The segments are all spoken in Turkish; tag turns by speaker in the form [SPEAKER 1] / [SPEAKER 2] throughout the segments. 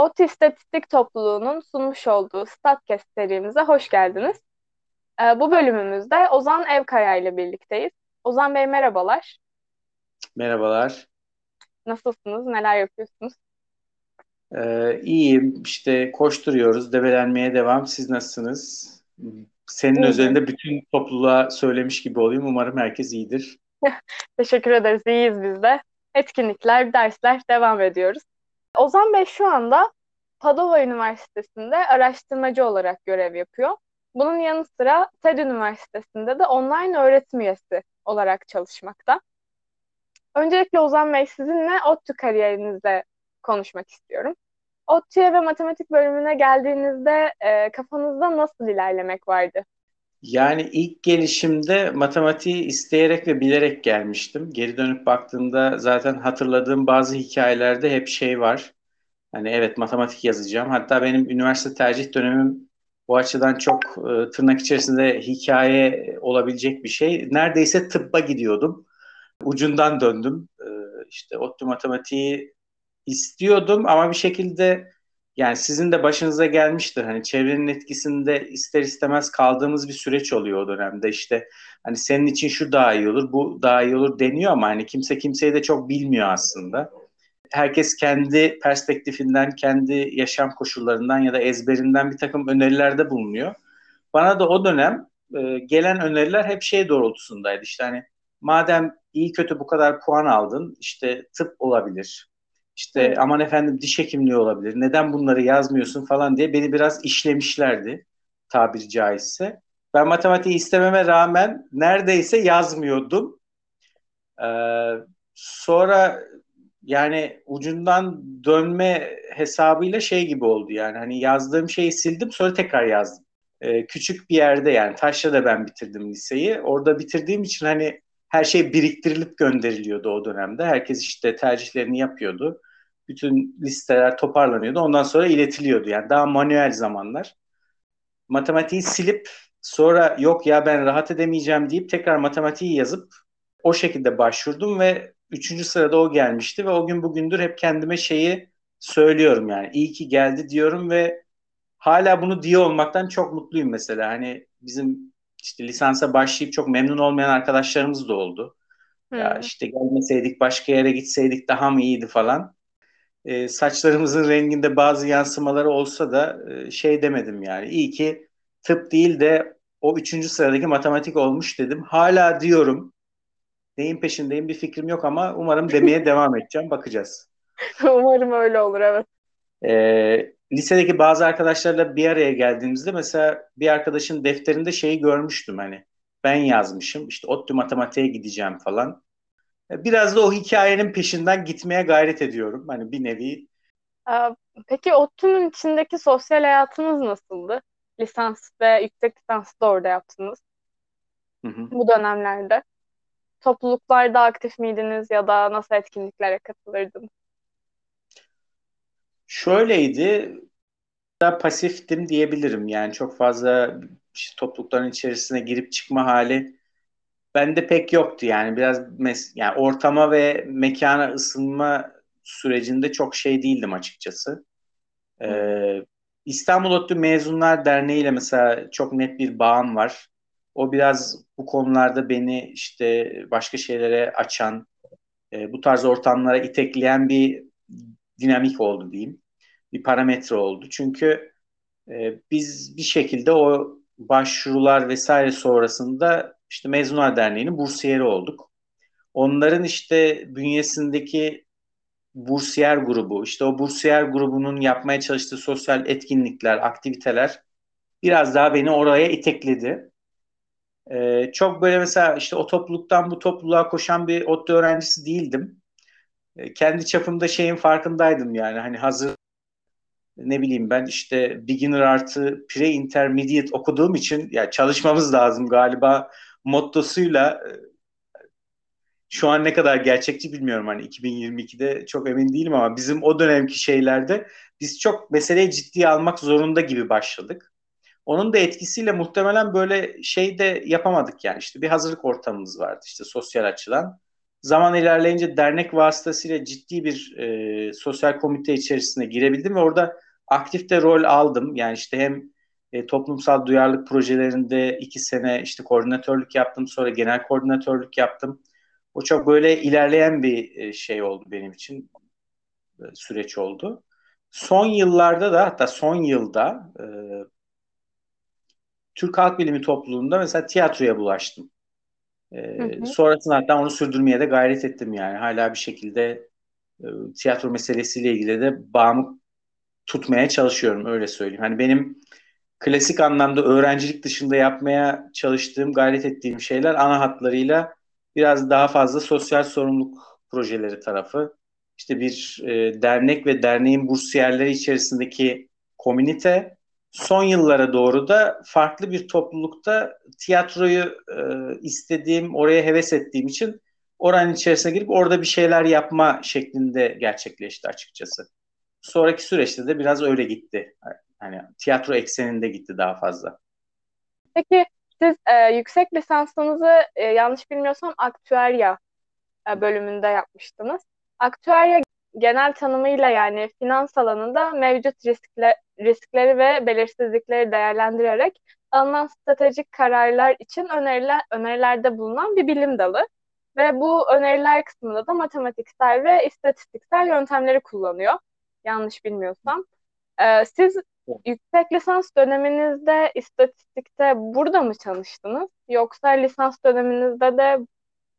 [SPEAKER 1] ODTÜ İstatistik Topluluğu'nun sunmuş olduğu Statcast serimize hoş geldiniz. Ee, bu bölümümüzde Ozan Evkaya ile birlikteyiz. Ozan Bey merhabalar.
[SPEAKER 2] Merhabalar.
[SPEAKER 1] Nasılsınız? Neler yapıyorsunuz?
[SPEAKER 2] Ee, iyiyim. İşte koşturuyoruz. Debelenmeye devam. Siz nasılsınız? Senin İyiyim. üzerinde bütün topluluğa söylemiş gibi olayım. Umarım herkes iyidir.
[SPEAKER 1] Teşekkür ederiz. İyiyiz biz de. Etkinlikler, dersler devam ediyoruz. Ozan Bey şu anda Padova Üniversitesi'nde araştırmacı olarak görev yapıyor. Bunun yanı sıra TED Üniversitesi'nde de online öğretim üyesi olarak çalışmakta. Öncelikle Ozan Bey sizinle ODTÜ kariyerinizde konuşmak istiyorum. ODTÜ'ye ve matematik bölümüne geldiğinizde e, kafanızda nasıl ilerlemek vardı?
[SPEAKER 2] Yani ilk gelişimde matematiği isteyerek ve bilerek gelmiştim. Geri dönüp baktığımda zaten hatırladığım bazı hikayelerde hep şey var. Hani evet matematik yazacağım. Hatta benim üniversite tercih dönemim bu açıdan çok e, tırnak içerisinde hikaye olabilecek bir şey. Neredeyse tıbba gidiyordum. Ucundan döndüm. E, işte ODTÜ matematiği istiyordum ama bir şekilde yani sizin de başınıza gelmiştir. Hani çevrenin etkisinde ister istemez kaldığımız bir süreç oluyor o dönemde. İşte hani senin için şu daha iyi olur, bu daha iyi olur deniyor ama hani kimse kimseyi de çok bilmiyor aslında. Herkes kendi perspektifinden, kendi yaşam koşullarından ya da ezberinden bir takım önerilerde bulunuyor. Bana da o dönem e, gelen öneriler hep şey doğrultusundaydı. İşte hani madem iyi kötü bu kadar puan aldın, işte tıp olabilir, işte evet. aman efendim diş hekimliği olabilir. Neden bunları yazmıyorsun falan diye beni biraz işlemişlerdi tabiri caizse. Ben matematiği istememe rağmen neredeyse yazmıyordum. Ee, sonra yani ucundan dönme hesabıyla şey gibi oldu yani hani yazdığım şeyi sildim sonra tekrar yazdım. Ee, küçük bir yerde yani Taşra'da ben bitirdim liseyi. Orada bitirdiğim için hani her şey biriktirilip gönderiliyordu o dönemde. Herkes işte tercihlerini yapıyordu bütün listeler toparlanıyordu. Ondan sonra iletiliyordu. Yani daha manuel zamanlar. Matematiği silip sonra yok ya ben rahat edemeyeceğim deyip tekrar matematiği yazıp o şekilde başvurdum ve üçüncü sırada o gelmişti ve o gün bugündür hep kendime şeyi söylüyorum yani iyi ki geldi diyorum ve hala bunu diye olmaktan çok mutluyum mesela. Hani bizim işte lisansa başlayıp çok memnun olmayan arkadaşlarımız da oldu. Hmm. Ya işte gelmeseydik başka yere gitseydik daha mı iyiydi falan e, saçlarımızın renginde bazı yansımaları olsa da e, şey demedim yani. İyi ki tıp değil de o üçüncü sıradaki matematik olmuş dedim. Hala diyorum. Neyin peşindeyim bir fikrim yok ama umarım demeye devam edeceğim. Bakacağız.
[SPEAKER 1] umarım öyle olur evet.
[SPEAKER 2] E, lisedeki bazı arkadaşlarla bir araya geldiğimizde mesela bir arkadaşın defterinde şeyi görmüştüm hani. Ben yazmışım işte ODTÜ matematiğe gideceğim falan. Biraz da o hikayenin peşinden gitmeye gayret ediyorum. Hani bir nevi.
[SPEAKER 1] Peki ODTÜ'nün içindeki sosyal hayatınız nasıldı? Lisans ve yüksek lisans da orada yaptınız. Hı hı. Bu dönemlerde. Topluluklarda aktif miydiniz ya da nasıl etkinliklere katılırdınız?
[SPEAKER 2] Şöyleydi. Da pasiftim diyebilirim. Yani çok fazla toplulukların içerisine girip çıkma hali bende pek yoktu yani biraz mes yani ortama ve mekana ısınma sürecinde çok şey değildim açıkçası. Ee, İstanbul ODTÜ Mezunlar Derneği ile mesela çok net bir bağım var. O biraz bu konularda beni işte başka şeylere açan, e, bu tarz ortamlara itekleyen bir dinamik oldu diyeyim. Bir parametre oldu. Çünkü e, biz bir şekilde o başvurular vesaire sonrasında işte Mezunlar Derneği'nin bursiyeri olduk. Onların işte bünyesindeki bursiyer grubu, işte o bursiyer grubunun yapmaya çalıştığı sosyal etkinlikler, aktiviteler biraz daha beni oraya itekledi. Ee, çok böyle mesela işte o topluluktan bu topluluğa koşan bir ODTÜ öğrencisi değildim. Ee, kendi çapımda şeyin farkındaydım yani hani hazır ne bileyim ben işte beginner artı pre-intermediate okuduğum için ya çalışmamız lazım galiba mottosuyla e, şu an ne kadar gerçekçi bilmiyorum hani 2022'de çok emin değilim ama bizim o dönemki şeylerde biz çok meseleyi ciddiye almak zorunda gibi başladık. Onun da etkisiyle muhtemelen böyle şey de yapamadık yani işte bir hazırlık ortamımız vardı işte sosyal açıdan. zaman ilerleyince dernek vasıtasıyla ciddi bir e, sosyal komite içerisine girebildim ve orada aktif de rol aldım. Yani işte hem e, toplumsal duyarlılık projelerinde iki sene işte koordinatörlük yaptım. Sonra genel koordinatörlük yaptım. O çok böyle ilerleyen bir e, şey oldu benim için. E, süreç oldu. Son yıllarda da hatta son yılda e, Türk Halk Bilimi topluluğunda mesela tiyatroya bulaştım. E, hı hı. Sonrasında hatta onu sürdürmeye de gayret ettim yani. Hala bir şekilde e, tiyatro meselesiyle ilgili de bağımı tutmaya çalışıyorum öyle söyleyeyim. Hani benim klasik anlamda öğrencilik dışında yapmaya çalıştığım, gayret ettiğim şeyler ana hatlarıyla biraz daha fazla sosyal sorumluluk projeleri tarafı. İşte bir e, dernek ve derneğin bursiyerleri içerisindeki komünite son yıllara doğru da farklı bir toplulukta tiyatroyu e, istediğim, oraya heves ettiğim için oranın içerisine girip orada bir şeyler yapma şeklinde gerçekleşti açıkçası. Sonraki süreçte de biraz öyle gitti. Hani tiyatro ekseninde gitti daha fazla.
[SPEAKER 1] Peki siz e, yüksek lisansınızı e, yanlış bilmiyorsam aktüerya e, bölümünde yapmıştınız. Aktüerya genel tanımıyla yani finans alanında mevcut riskle, riskleri ve belirsizlikleri değerlendirerek alınan stratejik kararlar için öneriler, önerilerde bulunan bir bilim dalı. Ve bu öneriler kısmında da matematiksel ve istatistiksel yöntemleri kullanıyor. Yanlış bilmiyorsam. Ee, siz yüksek lisans döneminizde istatistikte burada mı çalıştınız? Yoksa lisans döneminizde de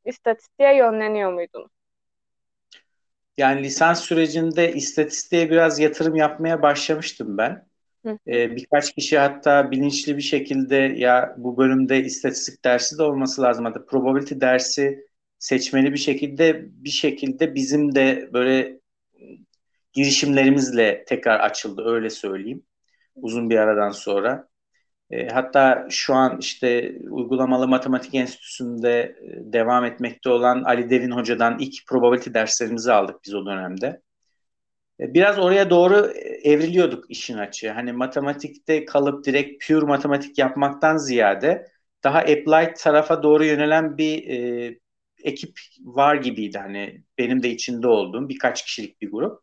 [SPEAKER 1] istatistiğe yönleniyor muydunuz?
[SPEAKER 2] Yani lisans sürecinde istatistiğe biraz yatırım yapmaya başlamıştım ben. Ee, birkaç kişi hatta bilinçli bir şekilde ya bu bölümde istatistik dersi de olması lazım. Hatta probability dersi seçmeli bir şekilde bir şekilde bizim de böyle girişimlerimizle tekrar açıldı öyle söyleyeyim. Uzun bir aradan sonra. E, hatta şu an işte uygulamalı matematik enstitüsünde e, devam etmekte olan Ali Devin Hoca'dan ilk probability derslerimizi aldık biz o dönemde. E, biraz oraya doğru evriliyorduk işin açığı. Hani matematikte kalıp direkt pure matematik yapmaktan ziyade daha applied tarafa doğru yönelen bir e, ekip var gibiydi. Hani benim de içinde olduğum birkaç kişilik bir grup.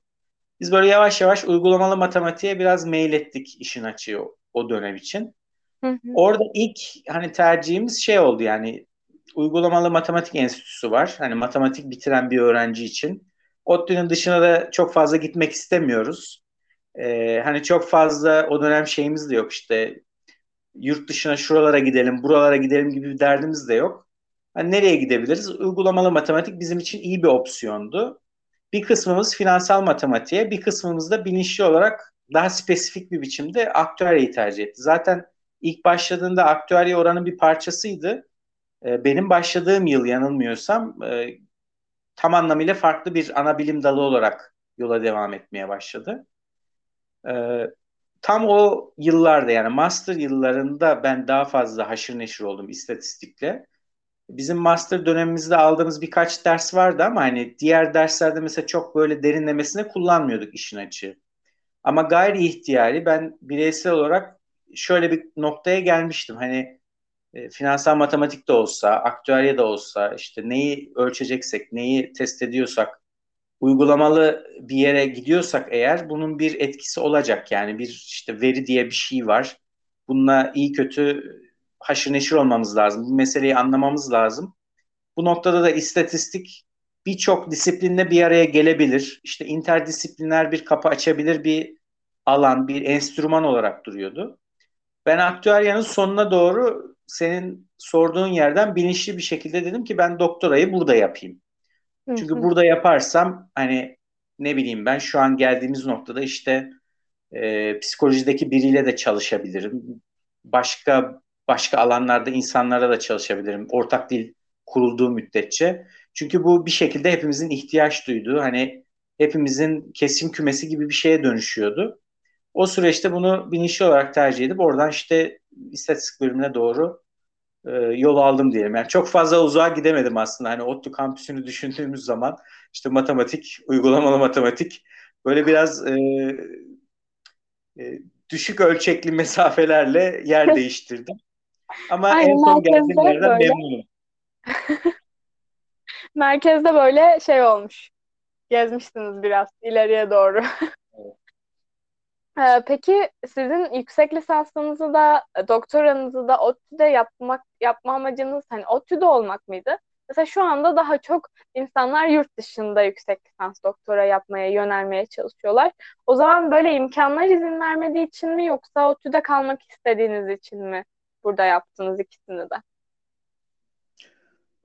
[SPEAKER 2] Biz böyle yavaş yavaş uygulamalı matematiğe biraz mail ettik işin açığı o dönem için. Orada ilk hani tercihimiz şey oldu yani uygulamalı matematik enstitüsü var. Hani matematik bitiren bir öğrenci için. ODTÜ'nün dışına da çok fazla gitmek istemiyoruz. Ee, hani çok fazla o dönem şeyimiz de yok işte yurt dışına şuralara gidelim, buralara gidelim gibi bir derdimiz de yok. Hani nereye gidebiliriz? Uygulamalı matematik bizim için iyi bir opsiyondu. Bir kısmımız finansal matematiğe, bir kısmımız da bilinçli olarak daha spesifik bir biçimde aktüeryayı tercih etti. Zaten ilk başladığında aktüerya oranın bir parçasıydı. E, benim başladığım yıl yanılmıyorsam e, tam anlamıyla farklı bir ana bilim dalı olarak yola devam etmeye başladı. E, tam o yıllarda yani master yıllarında ben daha fazla haşır neşir oldum istatistikle. Bizim master dönemimizde aldığımız birkaç ders vardı ama hani diğer derslerde mesela çok böyle derinlemesine kullanmıyorduk işin açığı. Ama gayri ihtiyari ben bireysel olarak şöyle bir noktaya gelmiştim. Hani e, finansal matematik de olsa, aktüerya da olsa, işte neyi ölçeceksek, neyi test ediyorsak, uygulamalı bir yere gidiyorsak eğer bunun bir etkisi olacak. Yani bir işte veri diye bir şey var. Bununla iyi kötü haşır neşir olmamız lazım. Bu meseleyi anlamamız lazım. Bu noktada da istatistik birçok disiplinle bir araya gelebilir. İşte interdisipliner bir kapı açabilir bir alan, bir enstrüman olarak duruyordu. Ben aktüeryanın sonuna doğru senin sorduğun yerden bilinçli bir şekilde dedim ki ben doktorayı burada yapayım. Çünkü hı hı. burada yaparsam hani ne bileyim ben şu an geldiğimiz noktada işte e, psikolojideki biriyle de çalışabilirim. Başka başka alanlarda insanlara da çalışabilirim. Ortak dil kurulduğu müddetçe. Çünkü bu bir şekilde hepimizin ihtiyaç duyduğu hani hepimizin kesim kümesi gibi bir şeye dönüşüyordu. O süreçte bunu bilinçli olarak tercih edip oradan işte istatistik bölümüne doğru e, yol aldım diyelim. Yani çok fazla uzağa gidemedim aslında. Hani ODTÜ kampüsünü düşündüğümüz zaman işte matematik, uygulamalı matematik böyle biraz e, e, düşük ölçekli mesafelerle yer değiştirdim. Ama Aynen, en son geldiğim yerden memnunum.
[SPEAKER 1] Merkezde böyle şey olmuş. Gezmişsiniz biraz ileriye doğru. Ee, peki sizin yüksek lisansınızı da doktoranızı da ODTÜ'de yapmak yapma amacınız hani ODTÜ'de olmak mıydı? Mesela şu anda daha çok insanlar yurt dışında yüksek lisans doktora yapmaya yönelmeye çalışıyorlar. O zaman böyle imkanlar izin vermediği için mi yoksa ODTÜ'de kalmak istediğiniz için mi burada yaptınız ikisini de?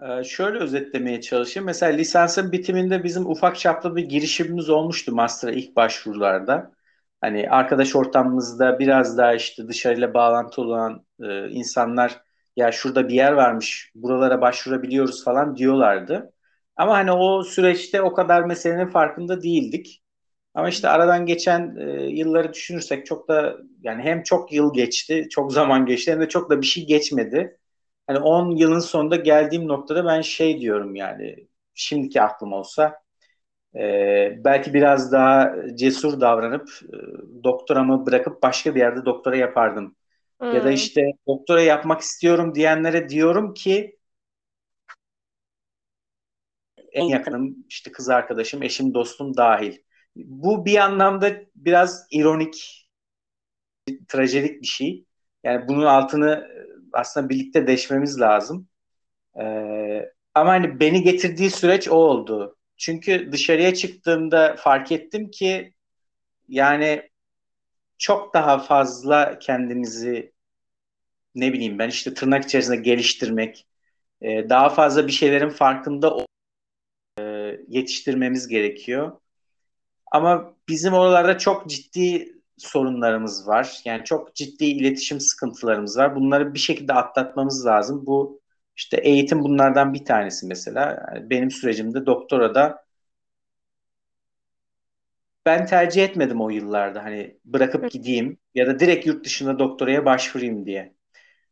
[SPEAKER 2] Ee, şöyle özetlemeye çalışayım. Mesela lisansın bitiminde bizim ufak çaplı bir girişimimiz olmuştu master'a ilk başvurularda. Hani arkadaş ortamımızda biraz daha işte dışarıyla bağlantı olan e, insanlar ya şurada bir yer varmış buralara başvurabiliyoruz falan diyorlardı. Ama hani o süreçte o kadar meselenin farkında değildik. Ama işte aradan geçen e, yılları düşünürsek çok da yani hem çok yıl geçti, çok zaman geçti hem de çok da bir şey geçmedi. Hani 10 yılın sonunda geldiğim noktada ben şey diyorum yani şimdiki aklım olsa e, belki biraz daha cesur davranıp e, doktoramı bırakıp başka bir yerde doktora yapardım. Hmm. Ya da hmm. işte doktora yapmak istiyorum diyenlere diyorum ki en yakınım işte kız arkadaşım, eşim, dostum dahil. Bu bir anlamda biraz ironik, trajedik bir şey. Yani bunun altını aslında birlikte deşmemiz lazım. Ee, ama hani beni getirdiği süreç o oldu. Çünkü dışarıya çıktığımda fark ettim ki yani çok daha fazla kendimizi ne bileyim ben işte tırnak içerisinde geliştirmek, e, daha fazla bir şeylerin farkında e, yetiştirmemiz gerekiyor. Ama bizim oralarda çok ciddi sorunlarımız var. Yani çok ciddi iletişim sıkıntılarımız var. Bunları bir şekilde atlatmamız lazım. Bu işte eğitim bunlardan bir tanesi mesela. Yani benim sürecimde doktora da ben tercih etmedim o yıllarda hani bırakıp gideyim ya da direkt yurt dışında doktoraya başvurayım diye.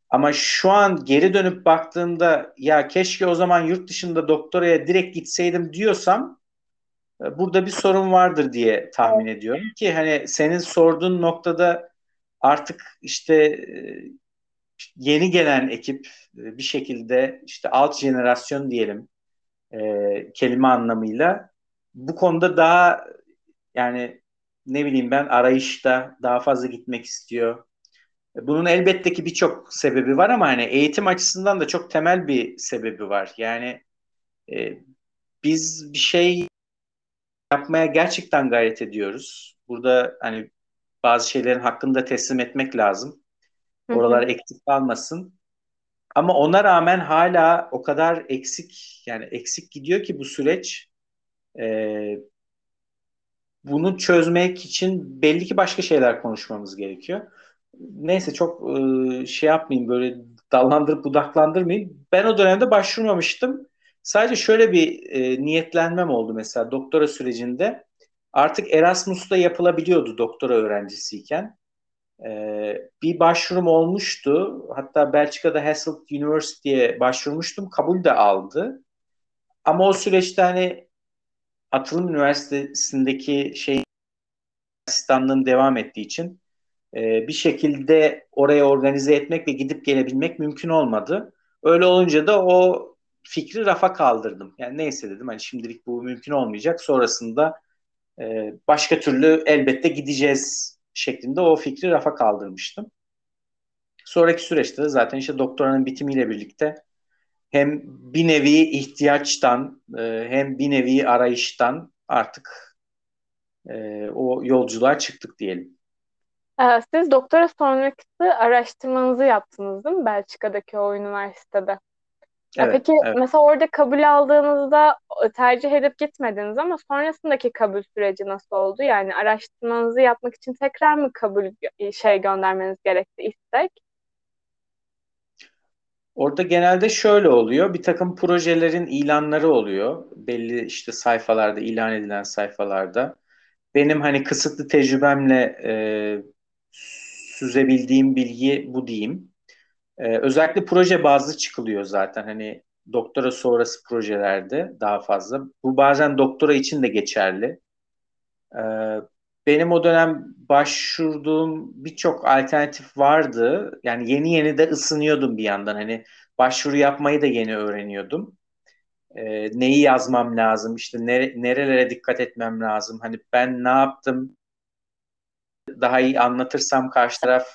[SPEAKER 2] Ama şu an geri dönüp baktığımda ya keşke o zaman yurt dışında doktoraya direkt gitseydim diyorsam e, burada bir sorun vardır diye tahmin ediyorum ki hani senin sorduğun noktada artık işte e, yeni gelen ekip e, bir şekilde işte alt jenerasyon diyelim e, kelime anlamıyla bu konuda daha yani ne bileyim ben arayışta daha fazla gitmek istiyor. Bunun elbette ki birçok sebebi var ama hani eğitim açısından da çok temel bir sebebi var. Yani e, biz bir şey yapmaya gerçekten gayret ediyoruz. Burada hani bazı şeylerin hakkını da teslim etmek lazım. Oralar eksik kalmasın. Ama ona rağmen hala o kadar eksik yani eksik gidiyor ki bu süreç. Ee, bunu çözmek için belli ki başka şeyler konuşmamız gerekiyor. Neyse çok e, şey yapmayayım böyle dallandırıp budaklandırmayayım. Ben o dönemde başvurmamıştım. Sadece şöyle bir e, niyetlenmem oldu mesela doktora sürecinde. Artık Erasmus'ta yapılabiliyordu doktora öğrencisiyken. E, bir başvurum olmuştu. Hatta Belçika'da Hasselt University'ye başvurmuştum. Kabul de aldı. Ama o süreçte hani Atılım Üniversitesi'ndeki şey asistanlığım devam ettiği için e, bir şekilde oraya organize etmek ve gidip gelebilmek mümkün olmadı. Öyle olunca da o fikri rafa kaldırdım. Yani neyse dedim hani şimdilik bu mümkün olmayacak. Sonrasında e, başka türlü elbette gideceğiz şeklinde o fikri rafa kaldırmıştım. Sonraki süreçte de zaten işte doktoranın bitimiyle birlikte hem bir nevi ihtiyaçtan e, hem bir nevi arayıştan artık e, o yolculuğa çıktık diyelim.
[SPEAKER 1] Ee, siz doktora sonrası araştırmanızı yaptınız değil mi Belçika'daki o üniversitede? Evet, peki evet. mesela orada kabul aldığınızda tercih edip gitmediniz ama sonrasındaki kabul süreci nasıl oldu? Yani araştırmanızı yapmak için tekrar mı kabul şey göndermeniz gerekti istek?
[SPEAKER 2] Orada genelde şöyle oluyor. Bir takım projelerin ilanları oluyor. Belli işte sayfalarda, ilan edilen sayfalarda. Benim hani kısıtlı tecrübemle e, süzebildiğim bilgi bu diyeyim. Ee, özellikle proje bazlı çıkılıyor zaten hani doktora sonrası projelerde daha fazla. Bu bazen doktora için de geçerli. Ee, benim o dönem başvurduğum birçok alternatif vardı. Yani yeni yeni de ısınıyordum bir yandan. Hani başvuru yapmayı da yeni öğreniyordum. e, neyi yazmam lazım, işte nere, nerelere dikkat etmem lazım. Hani ben ne yaptım daha iyi anlatırsam karşı taraf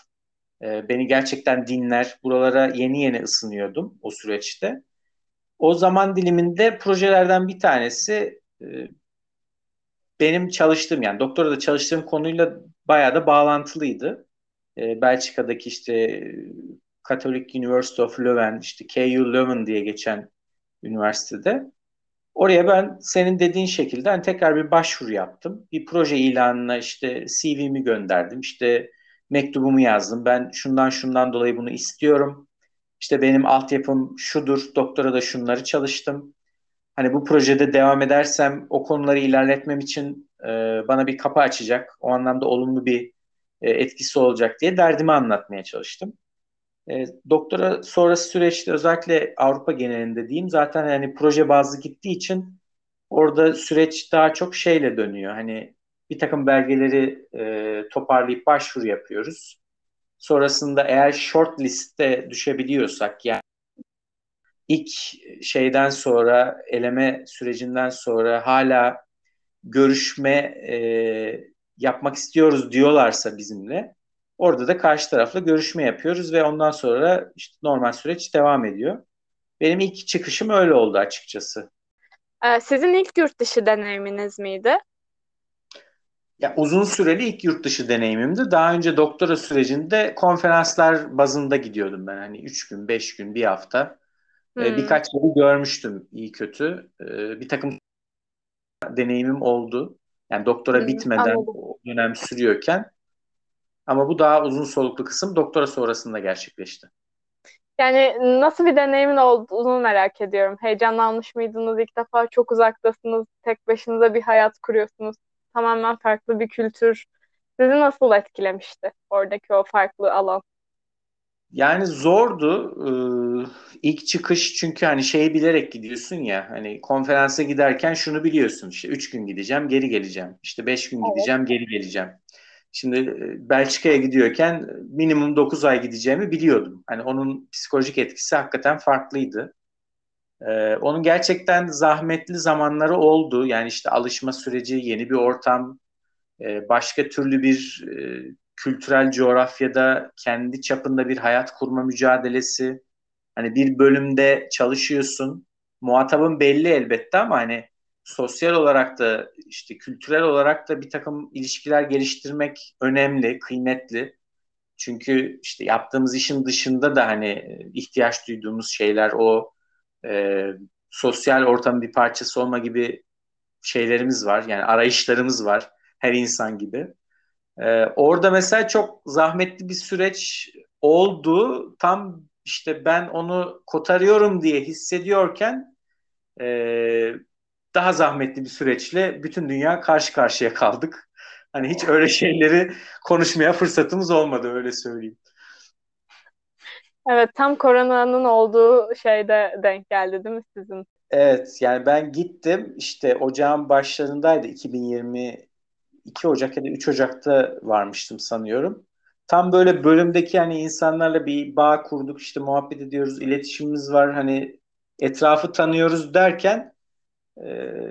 [SPEAKER 2] e, beni gerçekten dinler. Buralara yeni yeni ısınıyordum o süreçte. O zaman diliminde projelerden bir tanesi e, benim çalıştığım yani doktora da çalıştığım konuyla bayağı da bağlantılıydı. E, Belçika'daki işte Catholic University of Leuven, işte KU Leuven diye geçen üniversitede. Oraya ben senin dediğin şekilde hani tekrar bir başvuru yaptım. Bir proje ilanına işte CV'mi gönderdim. İşte mektubumu yazdım. Ben şundan şundan dolayı bunu istiyorum. İşte benim altyapım şudur. Doktora da şunları çalıştım. Hani bu projede devam edersem o konuları ilerletmem için e, bana bir kapı açacak. O anlamda olumlu bir e, etkisi olacak diye derdimi anlatmaya çalıştım. E, doktora sonrası süreçte özellikle Avrupa genelinde diyeyim zaten hani proje bazlı gittiği için orada süreç daha çok şeyle dönüyor. Hani bir takım belgeleri e, toparlayıp başvuru yapıyoruz. Sonrasında eğer short liste düşebiliyorsak yani ilk şeyden sonra eleme sürecinden sonra hala görüşme e, yapmak istiyoruz diyorlarsa bizimle orada da karşı tarafla görüşme yapıyoruz ve ondan sonra işte normal süreç devam ediyor. Benim ilk çıkışım öyle oldu açıkçası.
[SPEAKER 1] Ee, sizin ilk yurt dışı deneyiminiz miydi?
[SPEAKER 2] Ya uzun süreli ilk yurt dışı deneyimimdi. Daha önce doktora sürecinde konferanslar bazında gidiyordum ben. Hani üç gün, beş gün, bir hafta. Ee, hmm. birkaç yeri görmüştüm iyi kötü. Ee, bir takım deneyimim oldu. Yani doktora hmm, bitmeden anladım. o dönem sürüyorken. Ama bu daha uzun soluklu kısım doktora sonrasında gerçekleşti.
[SPEAKER 1] Yani nasıl bir deneyimin olduğunu merak ediyorum. Heyecanlanmış mıydınız? İlk defa çok uzaktasınız. Tek başınıza bir hayat kuruyorsunuz. Tamamen farklı bir kültür. Sizi nasıl etkilemişti oradaki o farklı alan?
[SPEAKER 2] Yani zordu. Ee, ilk çıkış çünkü hani şeyi bilerek gidiyorsun ya hani konferansa giderken şunu biliyorsun işte üç gün gideceğim geri geleceğim işte beş gün evet. gideceğim geri geleceğim. Şimdi e, Belçika'ya gidiyorken minimum 9 ay gideceğimi biliyordum. Hani onun psikolojik etkisi hakikaten farklıydı. Ee, onun gerçekten zahmetli zamanları oldu. Yani işte alışma süreci, yeni bir ortam, e, başka türlü bir e, kültürel coğrafyada kendi çapında bir hayat kurma mücadelesi. Hani bir bölümde çalışıyorsun. Muhatabın belli elbette ama hani sosyal olarak da işte kültürel olarak da bir takım ilişkiler geliştirmek önemli, kıymetli. Çünkü işte yaptığımız işin dışında da hani ihtiyaç duyduğumuz şeyler o e, sosyal ortamın bir parçası olma gibi şeylerimiz var. Yani arayışlarımız var her insan gibi. E, orada mesela çok zahmetli bir süreç oldu. Tam işte ben onu kotarıyorum diye hissediyorken e, daha zahmetli bir süreçle bütün dünya karşı karşıya kaldık. Hani hiç öyle şeyleri konuşmaya fırsatımız olmadı öyle söyleyeyim.
[SPEAKER 1] Evet tam koronanın olduğu şeyde denk geldi değil mi sizin?
[SPEAKER 2] Evet yani ben gittim işte ocağın başlarındaydı 2020 2 Ocak ya da 3 Ocak'ta varmıştım sanıyorum. Tam böyle bölümdeki hani insanlarla bir bağ kurduk işte muhabbet ediyoruz iletişimimiz var hani etrafı tanıyoruz derken ee,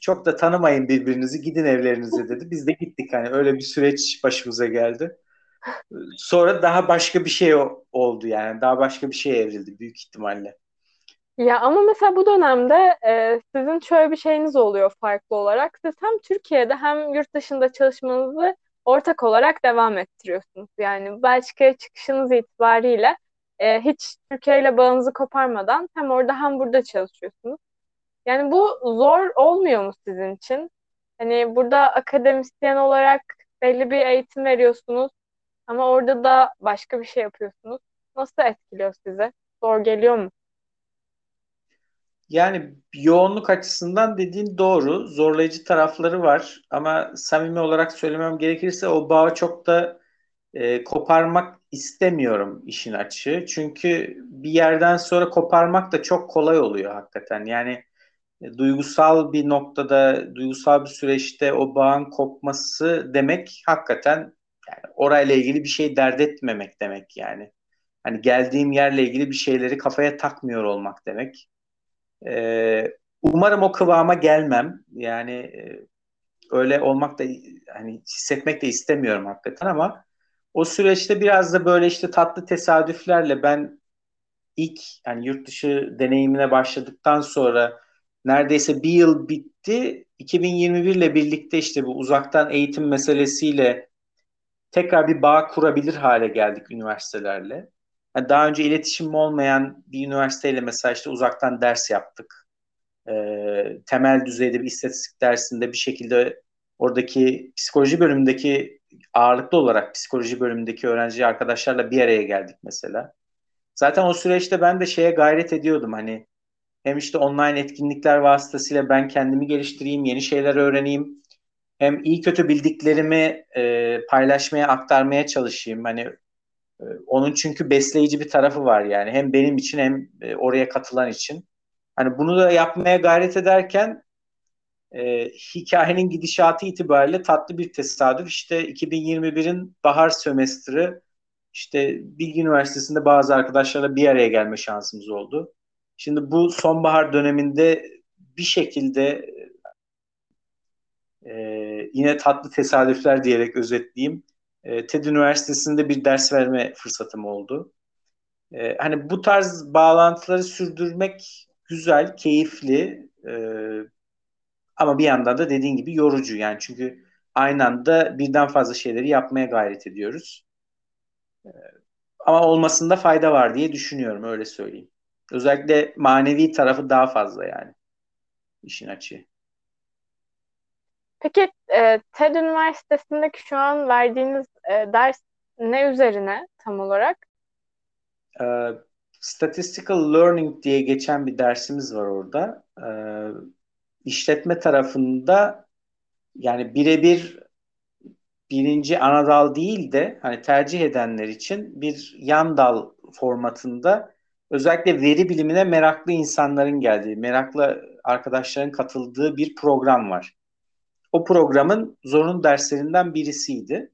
[SPEAKER 2] çok da tanımayın birbirinizi gidin evlerinize dedi. Biz de gittik hani öyle bir süreç başımıza geldi. Sonra daha başka bir şey oldu yani daha başka bir şey evrildi büyük ihtimalle.
[SPEAKER 1] Ya ama mesela bu dönemde e, sizin şöyle bir şeyiniz oluyor farklı olarak. Siz hem Türkiye'de hem yurt dışında çalışmanızı ortak olarak devam ettiriyorsunuz. Yani Belçika'ya çıkışınız itibariyle e, hiç Türkiye ile bağınızı koparmadan hem orada hem burada çalışıyorsunuz. Yani bu zor olmuyor mu sizin için? Hani burada akademisyen olarak belli bir eğitim veriyorsunuz ama orada da başka bir şey yapıyorsunuz. Nasıl etkiliyor size? Zor geliyor mu?
[SPEAKER 2] Yani yoğunluk açısından dediğin doğru. Zorlayıcı tarafları var. Ama samimi olarak söylemem gerekirse o bağı çok da e, koparmak istemiyorum işin açığı. Çünkü bir yerden sonra koparmak da çok kolay oluyor hakikaten. Yani e, duygusal bir noktada, duygusal bir süreçte o bağın kopması demek hakikaten yani orayla ilgili bir şey dert etmemek demek yani. Hani geldiğim yerle ilgili bir şeyleri kafaya takmıyor olmak demek. E, umarım o kıvama gelmem. Yani e, öyle olmak da hani hissetmek de istemiyorum hakikaten ama o süreçte biraz da böyle işte tatlı tesadüflerle ben ilk yani yurt dışı deneyimine başladıktan sonra neredeyse bir yıl bitti. 2021 ile birlikte işte bu uzaktan eğitim meselesiyle tekrar bir bağ kurabilir hale geldik üniversitelerle. Yani daha önce iletişim olmayan bir üniversiteyle mesela işte uzaktan ders yaptık. Ee, temel düzeyde bir istatistik dersinde bir şekilde oradaki psikoloji bölümündeki ağırlıklı olarak psikoloji bölümündeki öğrenci arkadaşlarla bir araya geldik mesela. Zaten o süreçte ben de şeye gayret ediyordum hani hem işte online etkinlikler vasıtasıyla ben kendimi geliştireyim, yeni şeyler öğreneyim. Hem iyi kötü bildiklerimi e, paylaşmaya, aktarmaya çalışayım. Hani e, onun çünkü besleyici bir tarafı var yani. Hem benim için hem e, oraya katılan için. Hani bunu da yapmaya gayret ederken e, hikayenin gidişatı itibariyle tatlı bir tesadüf. İşte 2021'in bahar sömestri işte Bilgi Üniversitesi'nde bazı arkadaşlarla bir araya gelme şansımız oldu. Şimdi bu sonbahar döneminde bir şekilde e, yine tatlı tesadüfler diyerek özetleyeyim. E, TED Üniversitesi'nde bir ders verme fırsatım oldu. E, hani bu tarz bağlantıları sürdürmek güzel, keyifli e, ama bir yandan da dediğin gibi yorucu yani çünkü aynı anda birden fazla şeyleri yapmaya gayret ediyoruz. E, ama olmasında fayda var diye düşünüyorum öyle söyleyeyim. Özellikle manevi tarafı daha fazla yani işin açığı.
[SPEAKER 1] Peki e, TED Üniversitesi'ndeki şu an verdiğiniz e, ders ne üzerine tam olarak?
[SPEAKER 2] E, Statistical Learning diye geçen bir dersimiz var orada. E, işletme tarafında yani birebir birinci ana dal değil de hani tercih edenler için bir yan dal formatında özellikle veri bilimine meraklı insanların geldiği, meraklı arkadaşların katıldığı bir program var. O programın zorunlu derslerinden birisiydi.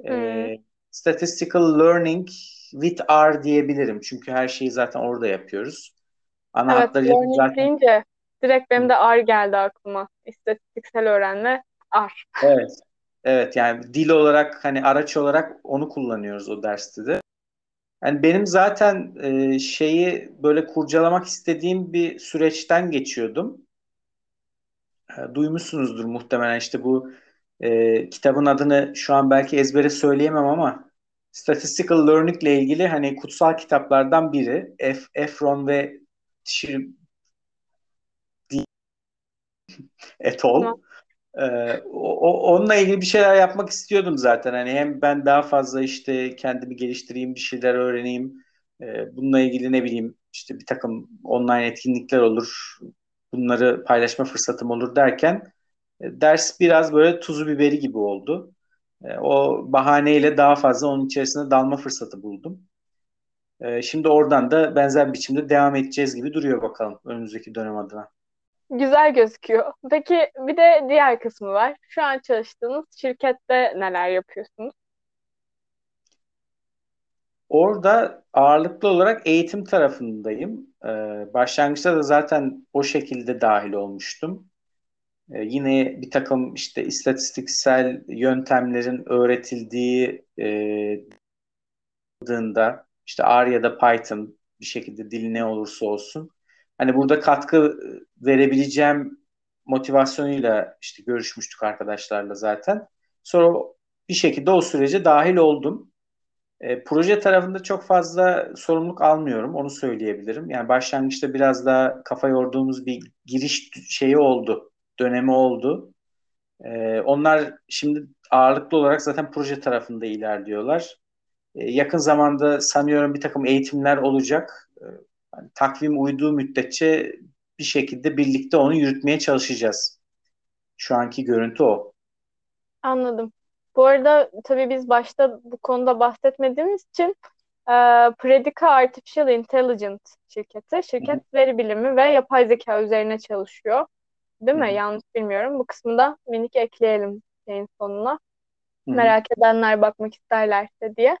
[SPEAKER 2] Hmm. Ee, Statistical Learning with R diyebilirim. Çünkü her şeyi zaten orada yapıyoruz.
[SPEAKER 1] Ana evet, learning zaten... deyince direkt benim de R geldi aklıma. İstatistiksel öğrenme R.
[SPEAKER 2] Evet. Evet yani dil olarak hani araç olarak onu kullanıyoruz o derste de. Yani benim zaten e, şeyi böyle kurcalamak istediğim bir süreçten geçiyordum. E, duymuşsunuzdur muhtemelen işte bu e, kitabın adını şu an belki ezbere söyleyemem ama Statistical Learning ile ilgili hani kutsal kitaplardan biri. F, Efron ve Şir et al. Ee, o, onunla ilgili bir şeyler yapmak istiyordum zaten. Hani hem ben daha fazla işte kendimi geliştireyim, bir şeyler öğreneyim. Ee, bununla ilgili ne bileyim işte bir takım online etkinlikler olur. Bunları paylaşma fırsatım olur derken e, ders biraz böyle tuzu biberi gibi oldu. E, o bahaneyle daha fazla onun içerisine dalma fırsatı buldum. E, şimdi oradan da benzer biçimde devam edeceğiz gibi duruyor bakalım önümüzdeki dönem adına.
[SPEAKER 1] Güzel gözüküyor. Peki bir de diğer kısmı var. Şu an çalıştığınız şirkette neler yapıyorsunuz?
[SPEAKER 2] Orada ağırlıklı olarak eğitim tarafındayım. Ee, başlangıçta da zaten o şekilde dahil olmuştum. Ee, yine bir takım işte istatistiksel yöntemlerin öğretildiği e, işte R ya da Python bir şekilde dil ne olursa olsun hani burada katkı verebileceğim motivasyonuyla işte görüşmüştük arkadaşlarla zaten. Sonra bir şekilde o sürece dahil oldum. E, proje tarafında çok fazla sorumluluk almıyorum, onu söyleyebilirim. Yani başlangıçta biraz daha kafa yorduğumuz bir giriş şeyi oldu, dönemi oldu. E, onlar şimdi ağırlıklı olarak zaten proje tarafında ilerliyorlar. E, yakın zamanda sanıyorum bir takım eğitimler olacak. E, yani takvim uyduğu müddetçe bir şekilde birlikte onu yürütmeye çalışacağız. Şu anki görüntü o.
[SPEAKER 1] Anladım. Bu arada tabii biz başta bu konuda bahsetmediğimiz için e, Predica Artificial Intelligence şirketi. Şirket Hı-hı. veri bilimi ve yapay zeka üzerine çalışıyor. Değil mi? Yanlış bilmiyorum. Bu kısmı da minik ekleyelim yayın sonuna. Hı-hı. Merak edenler bakmak isterlerse diye.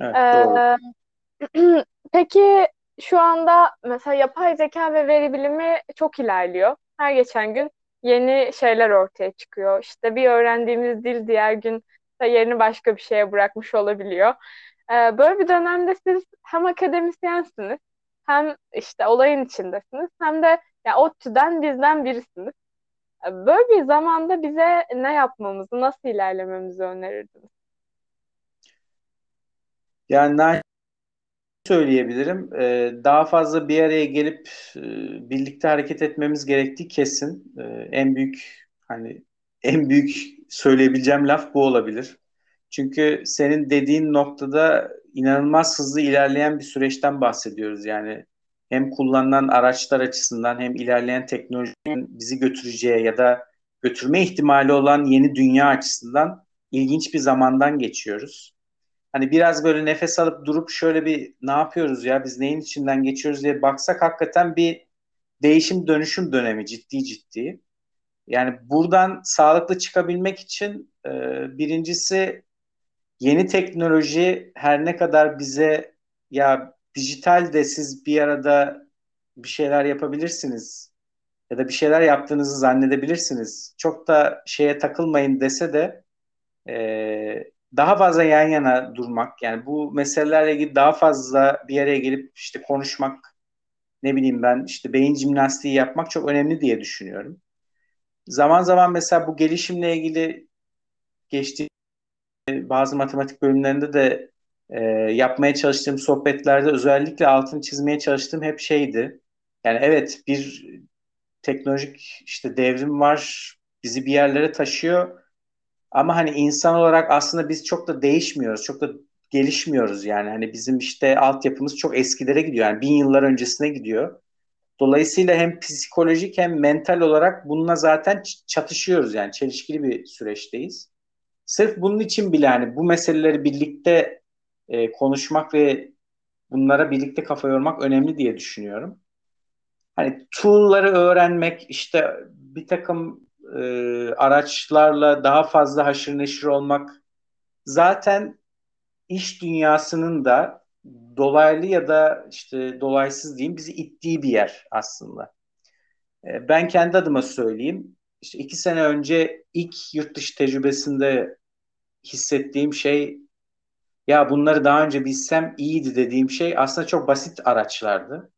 [SPEAKER 2] Evet, ee.
[SPEAKER 1] Peki şu anda mesela yapay zeka ve veri bilimi çok ilerliyor. Her geçen gün yeni şeyler ortaya çıkıyor. İşte bir öğrendiğimiz dil diğer gün yerini başka bir şeye bırakmış olabiliyor. Ee, böyle bir dönemde siz hem akademisyensiniz hem işte olayın içindesiniz hem de yani ODTÜ'den bizden birisiniz. Ee, böyle bir zamanda bize ne yapmamızı, nasıl ilerlememizi önerirdiniz?
[SPEAKER 2] Yani söyleyebilirim. Ee, daha fazla bir araya gelip e, birlikte hareket etmemiz gerektiği kesin. Ee, en büyük hani en büyük söyleyebileceğim laf bu olabilir. Çünkü senin dediğin noktada inanılmaz hızlı ilerleyen bir süreçten bahsediyoruz. Yani hem kullanılan araçlar açısından hem ilerleyen teknolojinin bizi götüreceği ya da götürme ihtimali olan yeni dünya açısından ilginç bir zamandan geçiyoruz. Hani biraz böyle nefes alıp durup şöyle bir ne yapıyoruz ya biz neyin içinden geçiyoruz diye baksak hakikaten bir değişim dönüşüm dönemi ciddi ciddi. Yani buradan sağlıklı çıkabilmek için e, birincisi yeni teknoloji her ne kadar bize ya dijital de siz bir arada bir şeyler yapabilirsiniz ya da bir şeyler yaptığınızı zannedebilirsiniz. Çok da şeye takılmayın dese de e, daha fazla yan yana durmak yani bu meselelerle ilgili daha fazla bir araya gelip işte konuşmak ne bileyim ben işte beyin jimnastiği yapmak çok önemli diye düşünüyorum. Zaman zaman mesela bu gelişimle ilgili geçtiğim bazı matematik bölümlerinde de e, yapmaya çalıştığım sohbetlerde özellikle altını çizmeye çalıştığım hep şeydi. Yani evet bir teknolojik işte devrim var, bizi bir yerlere taşıyor. Ama hani insan olarak aslında biz çok da değişmiyoruz, çok da gelişmiyoruz yani. Hani bizim işte altyapımız çok eskilere gidiyor. Yani bin yıllar öncesine gidiyor. Dolayısıyla hem psikolojik hem mental olarak bununla zaten çatışıyoruz yani çelişkili bir süreçteyiz. Sırf bunun için bile hani bu meseleleri birlikte e, konuşmak ve bunlara birlikte kafa yormak önemli diye düşünüyorum. Hani tool'ları öğrenmek, işte bir takım e, araçlarla daha fazla haşır neşir olmak zaten iş dünyasının da dolaylı ya da işte dolaysız diyeyim bizi ittiği bir yer aslında. E, ben kendi adıma söyleyeyim. İşte iki sene önce ilk yurt dışı tecrübesinde hissettiğim şey ya bunları daha önce bilsem iyiydi dediğim şey aslında çok basit araçlardı.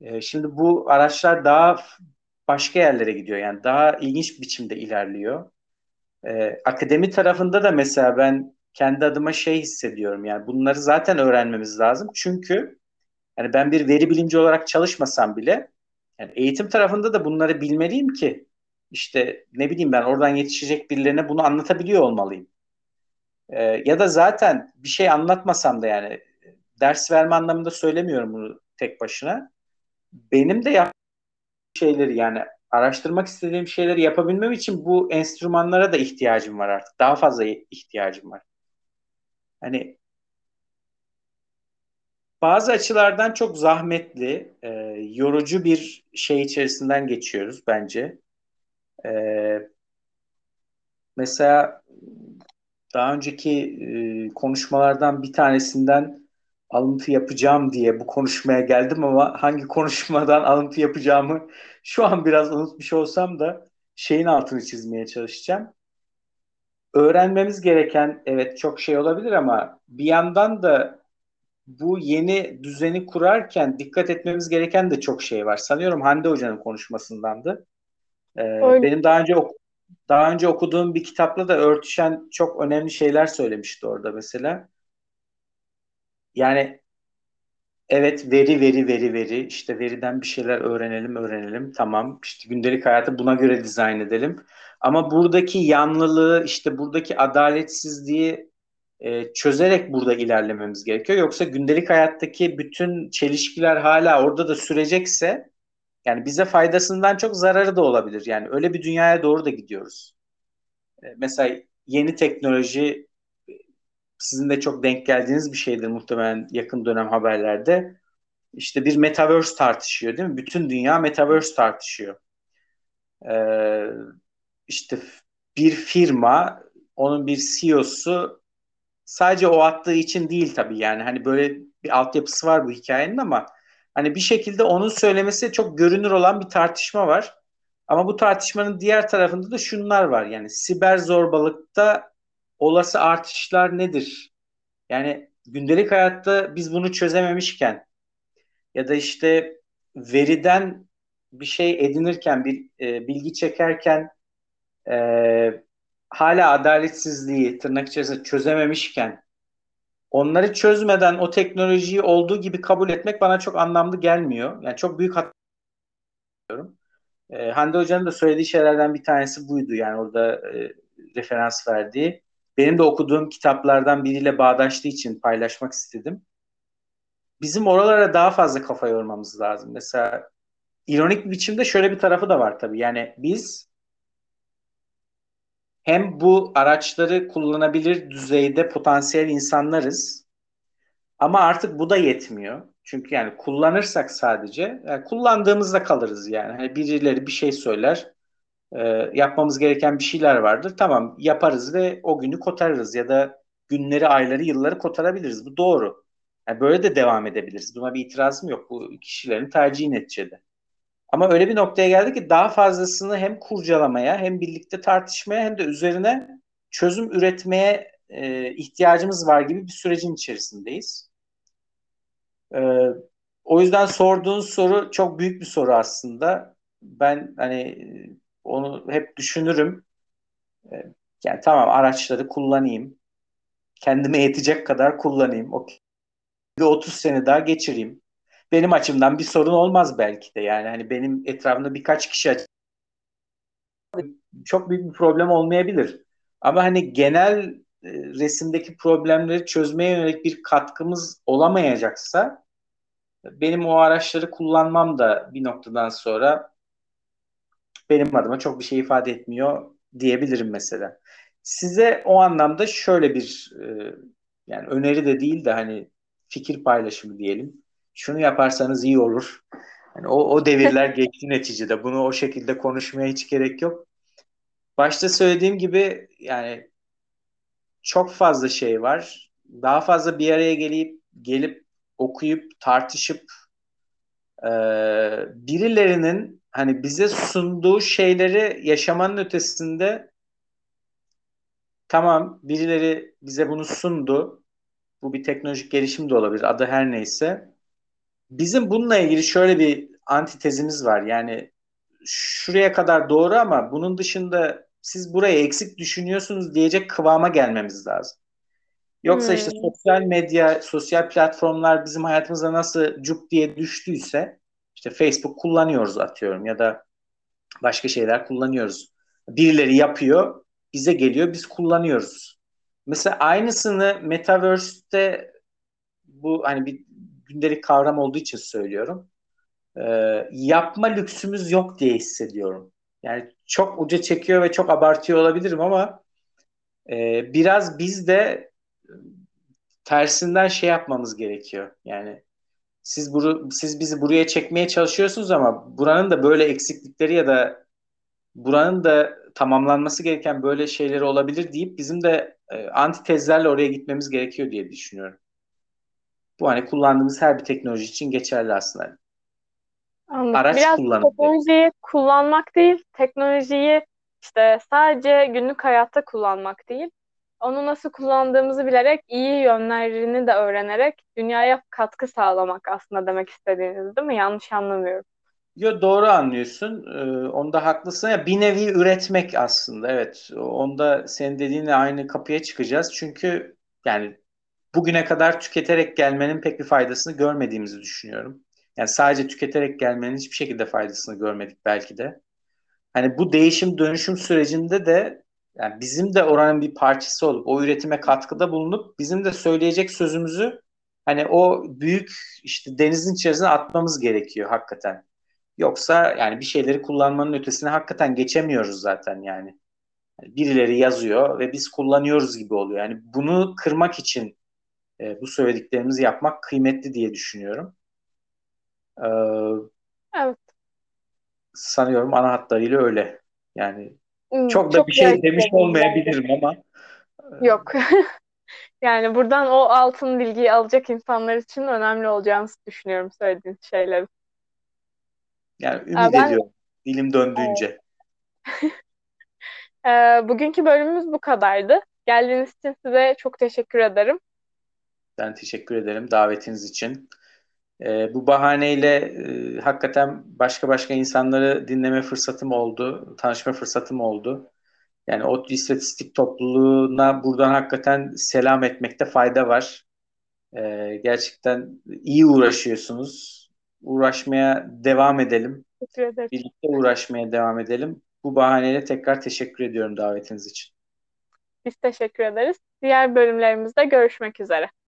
[SPEAKER 2] Ee, şimdi bu araçlar daha başka yerlere gidiyor. Yani daha ilginç biçimde ilerliyor. Ee, akademi tarafında da mesela ben kendi adıma şey hissediyorum. Yani bunları zaten öğrenmemiz lazım. Çünkü yani ben bir veri bilimci olarak çalışmasam bile yani eğitim tarafında da bunları bilmeliyim ki işte ne bileyim ben oradan yetişecek birilerine bunu anlatabiliyor olmalıyım. Ee, ya da zaten bir şey anlatmasam da yani ders verme anlamında söylemiyorum bunu tek başına. Benim de yaptığım şeyleri yani araştırmak istediğim şeyleri yapabilmem için bu enstrümanlara da ihtiyacım var artık. Daha fazla ihtiyacım var. Hani bazı açılardan çok zahmetli, e, yorucu bir şey içerisinden geçiyoruz bence. E, mesela daha önceki e, konuşmalardan bir tanesinden alıntı yapacağım diye bu konuşmaya geldim ama hangi konuşmadan alıntı yapacağımı şu an biraz unutmuş olsam da şeyin altını çizmeye çalışacağım. Öğrenmemiz gereken evet çok şey olabilir ama bir yandan da bu yeni düzeni kurarken dikkat etmemiz gereken de çok şey var. Sanıyorum Hande Hoca'nın konuşmasındandı. Ee, benim daha önce ok daha önce okuduğum bir kitapla da örtüşen çok önemli şeyler söylemişti orada mesela. Yani evet veri veri veri veri işte veriden bir şeyler öğrenelim öğrenelim tamam işte gündelik hayatı buna göre dizayn edelim. Ama buradaki yanlılığı işte buradaki adaletsizliği e, çözerek burada ilerlememiz gerekiyor. Yoksa gündelik hayattaki bütün çelişkiler hala orada da sürecekse yani bize faydasından çok zararı da olabilir. Yani öyle bir dünyaya doğru da gidiyoruz. E, mesela yeni teknoloji sizin de çok denk geldiğiniz bir şeydir muhtemelen yakın dönem haberlerde. İşte bir metaverse tartışıyor değil mi? Bütün dünya metaverse tartışıyor. Ee, işte bir firma, onun bir CEO'su sadece o attığı için değil tabii yani hani böyle bir altyapısı var bu hikayenin ama Hani bir şekilde onun söylemesi çok görünür olan bir tartışma var. Ama bu tartışmanın diğer tarafında da şunlar var. Yani siber zorbalıkta olası artışlar nedir? Yani gündelik hayatta biz bunu çözememişken ya da işte veriden bir şey edinirken, bir e, bilgi çekerken e, hala adaletsizliği tırnak içerisinde çözememişken onları çözmeden o teknolojiyi olduğu gibi kabul etmek bana çok anlamlı gelmiyor. Yani çok büyük hata e, Hande Hoca'nın da söylediği şeylerden bir tanesi buydu. Yani orada e, referans verdiği. Benim de okuduğum kitaplardan biriyle bağdaştığı için paylaşmak istedim. Bizim oralara daha fazla kafa yormamız lazım. Mesela ironik bir biçimde şöyle bir tarafı da var tabii. Yani biz hem bu araçları kullanabilir düzeyde potansiyel insanlarız ama artık bu da yetmiyor. Çünkü yani kullanırsak sadece yani kullandığımızda kalırız yani. Hani birileri bir şey söyler e, yapmamız gereken bir şeyler vardır. Tamam yaparız ve o günü kotarırız ya da günleri, ayları, yılları kotarabiliriz. Bu doğru. Yani böyle de devam edebiliriz. Buna bir itirazım yok. Bu kişilerin tercihi neticede. Ama öyle bir noktaya geldi ki daha fazlasını hem kurcalamaya hem birlikte tartışmaya hem de üzerine çözüm üretmeye e, ihtiyacımız var gibi bir sürecin içerisindeyiz. E, o yüzden sorduğun soru çok büyük bir soru aslında. Ben hani onu hep düşünürüm. E, yani tamam araçları kullanayım. Kendime yetecek kadar kullanayım. O bir 30 sene daha geçireyim benim açımdan bir sorun olmaz belki de. Yani hani benim etrafımda birkaç kişi çok büyük bir problem olmayabilir. Ama hani genel e, resimdeki problemleri çözmeye yönelik bir katkımız olamayacaksa benim o araçları kullanmam da bir noktadan sonra benim adıma çok bir şey ifade etmiyor diyebilirim mesela. Size o anlamda şöyle bir e, yani öneri de değil de hani fikir paylaşımı diyelim şunu yaparsanız iyi olur. Yani o, o devirler geçti neticede. Bunu o şekilde konuşmaya hiç gerek yok. Başta söylediğim gibi yani çok fazla şey var. Daha fazla bir araya gelip gelip okuyup tartışıp e, birilerinin hani bize sunduğu şeyleri yaşamanın ötesinde tamam birileri bize bunu sundu. Bu bir teknolojik gelişim de olabilir. Adı her neyse. Bizim bununla ilgili şöyle bir antitezimiz var. Yani şuraya kadar doğru ama bunun dışında siz buraya eksik düşünüyorsunuz diyecek kıvama gelmemiz lazım. Yoksa hmm. işte sosyal medya, sosyal platformlar bizim hayatımıza nasıl cuk diye düştüyse işte Facebook kullanıyoruz atıyorum ya da başka şeyler kullanıyoruz. Birileri yapıyor, bize geliyor, biz kullanıyoruz. Mesela aynısını Metaverse'te bu hani bir gündelik kavram olduğu için söylüyorum. E, yapma lüksümüz yok diye hissediyorum. Yani çok uca çekiyor ve çok abartıyor olabilirim ama e, biraz biz de tersinden şey yapmamız gerekiyor. Yani siz buru, siz bizi buraya çekmeye çalışıyorsunuz ama buranın da böyle eksiklikleri ya da buranın da tamamlanması gereken böyle şeyleri olabilir deyip bizim de e, antitezlerle oraya gitmemiz gerekiyor diye düşünüyorum. Bu hani kullandığımız her bir teknoloji için geçerli aslında.
[SPEAKER 1] Anladım. Araç Biraz kullanımı. teknolojiyi kullanmak değil, teknolojiyi işte sadece günlük hayatta kullanmak değil. Onu nasıl kullandığımızı bilerek, iyi yönlerini de öğrenerek dünyaya katkı sağlamak aslında demek istediğiniz değil mi? Yanlış anlamıyorum.
[SPEAKER 2] Yo doğru anlıyorsun. Ee, onda haklısın. Ya bir nevi üretmek aslında. Evet. Onda senin dediğinle aynı kapıya çıkacağız. Çünkü yani bugüne kadar tüketerek gelmenin pek bir faydasını görmediğimizi düşünüyorum. Yani sadece tüketerek gelmenin hiçbir şekilde faydasını görmedik belki de. Hani bu değişim dönüşüm sürecinde de yani bizim de oranın bir parçası olup o üretime katkıda bulunup bizim de söyleyecek sözümüzü hani o büyük işte denizin içerisine atmamız gerekiyor hakikaten. Yoksa yani bir şeyleri kullanmanın ötesine hakikaten geçemiyoruz zaten yani. Birileri yazıyor ve biz kullanıyoruz gibi oluyor. Yani bunu kırmak için e, bu söylediklerimizi yapmak kıymetli diye düşünüyorum.
[SPEAKER 1] Ee, evet.
[SPEAKER 2] Sanıyorum ana hatlarıyla öyle. Yani hmm, çok da bir şey demiş olmayabilirim ama.
[SPEAKER 1] E, Yok. Yani buradan o altın bilgiyi alacak insanlar için önemli olacağını düşünüyorum söylediğin şeyleri.
[SPEAKER 2] Yani ümit
[SPEAKER 1] Ben
[SPEAKER 2] ediyorum dilim döndüğünce.
[SPEAKER 1] e, bugünkü bölümümüz bu kadardı. Geldiğiniz için size çok teşekkür ederim.
[SPEAKER 2] Ben teşekkür ederim davetiniz için. Ee, bu bahaneyle e, hakikaten başka başka insanları dinleme fırsatım oldu, tanışma fırsatım oldu. Yani ODTÜ İstatistik Topluluğu'na buradan hakikaten selam etmekte fayda var. Ee, gerçekten iyi uğraşıyorsunuz. Uğraşmaya devam edelim.
[SPEAKER 1] Teşekkür ederim.
[SPEAKER 2] Birlikte uğraşmaya devam edelim. Bu bahaneyle tekrar teşekkür ediyorum davetiniz için.
[SPEAKER 1] Biz teşekkür ederiz. Diğer bölümlerimizde görüşmek üzere.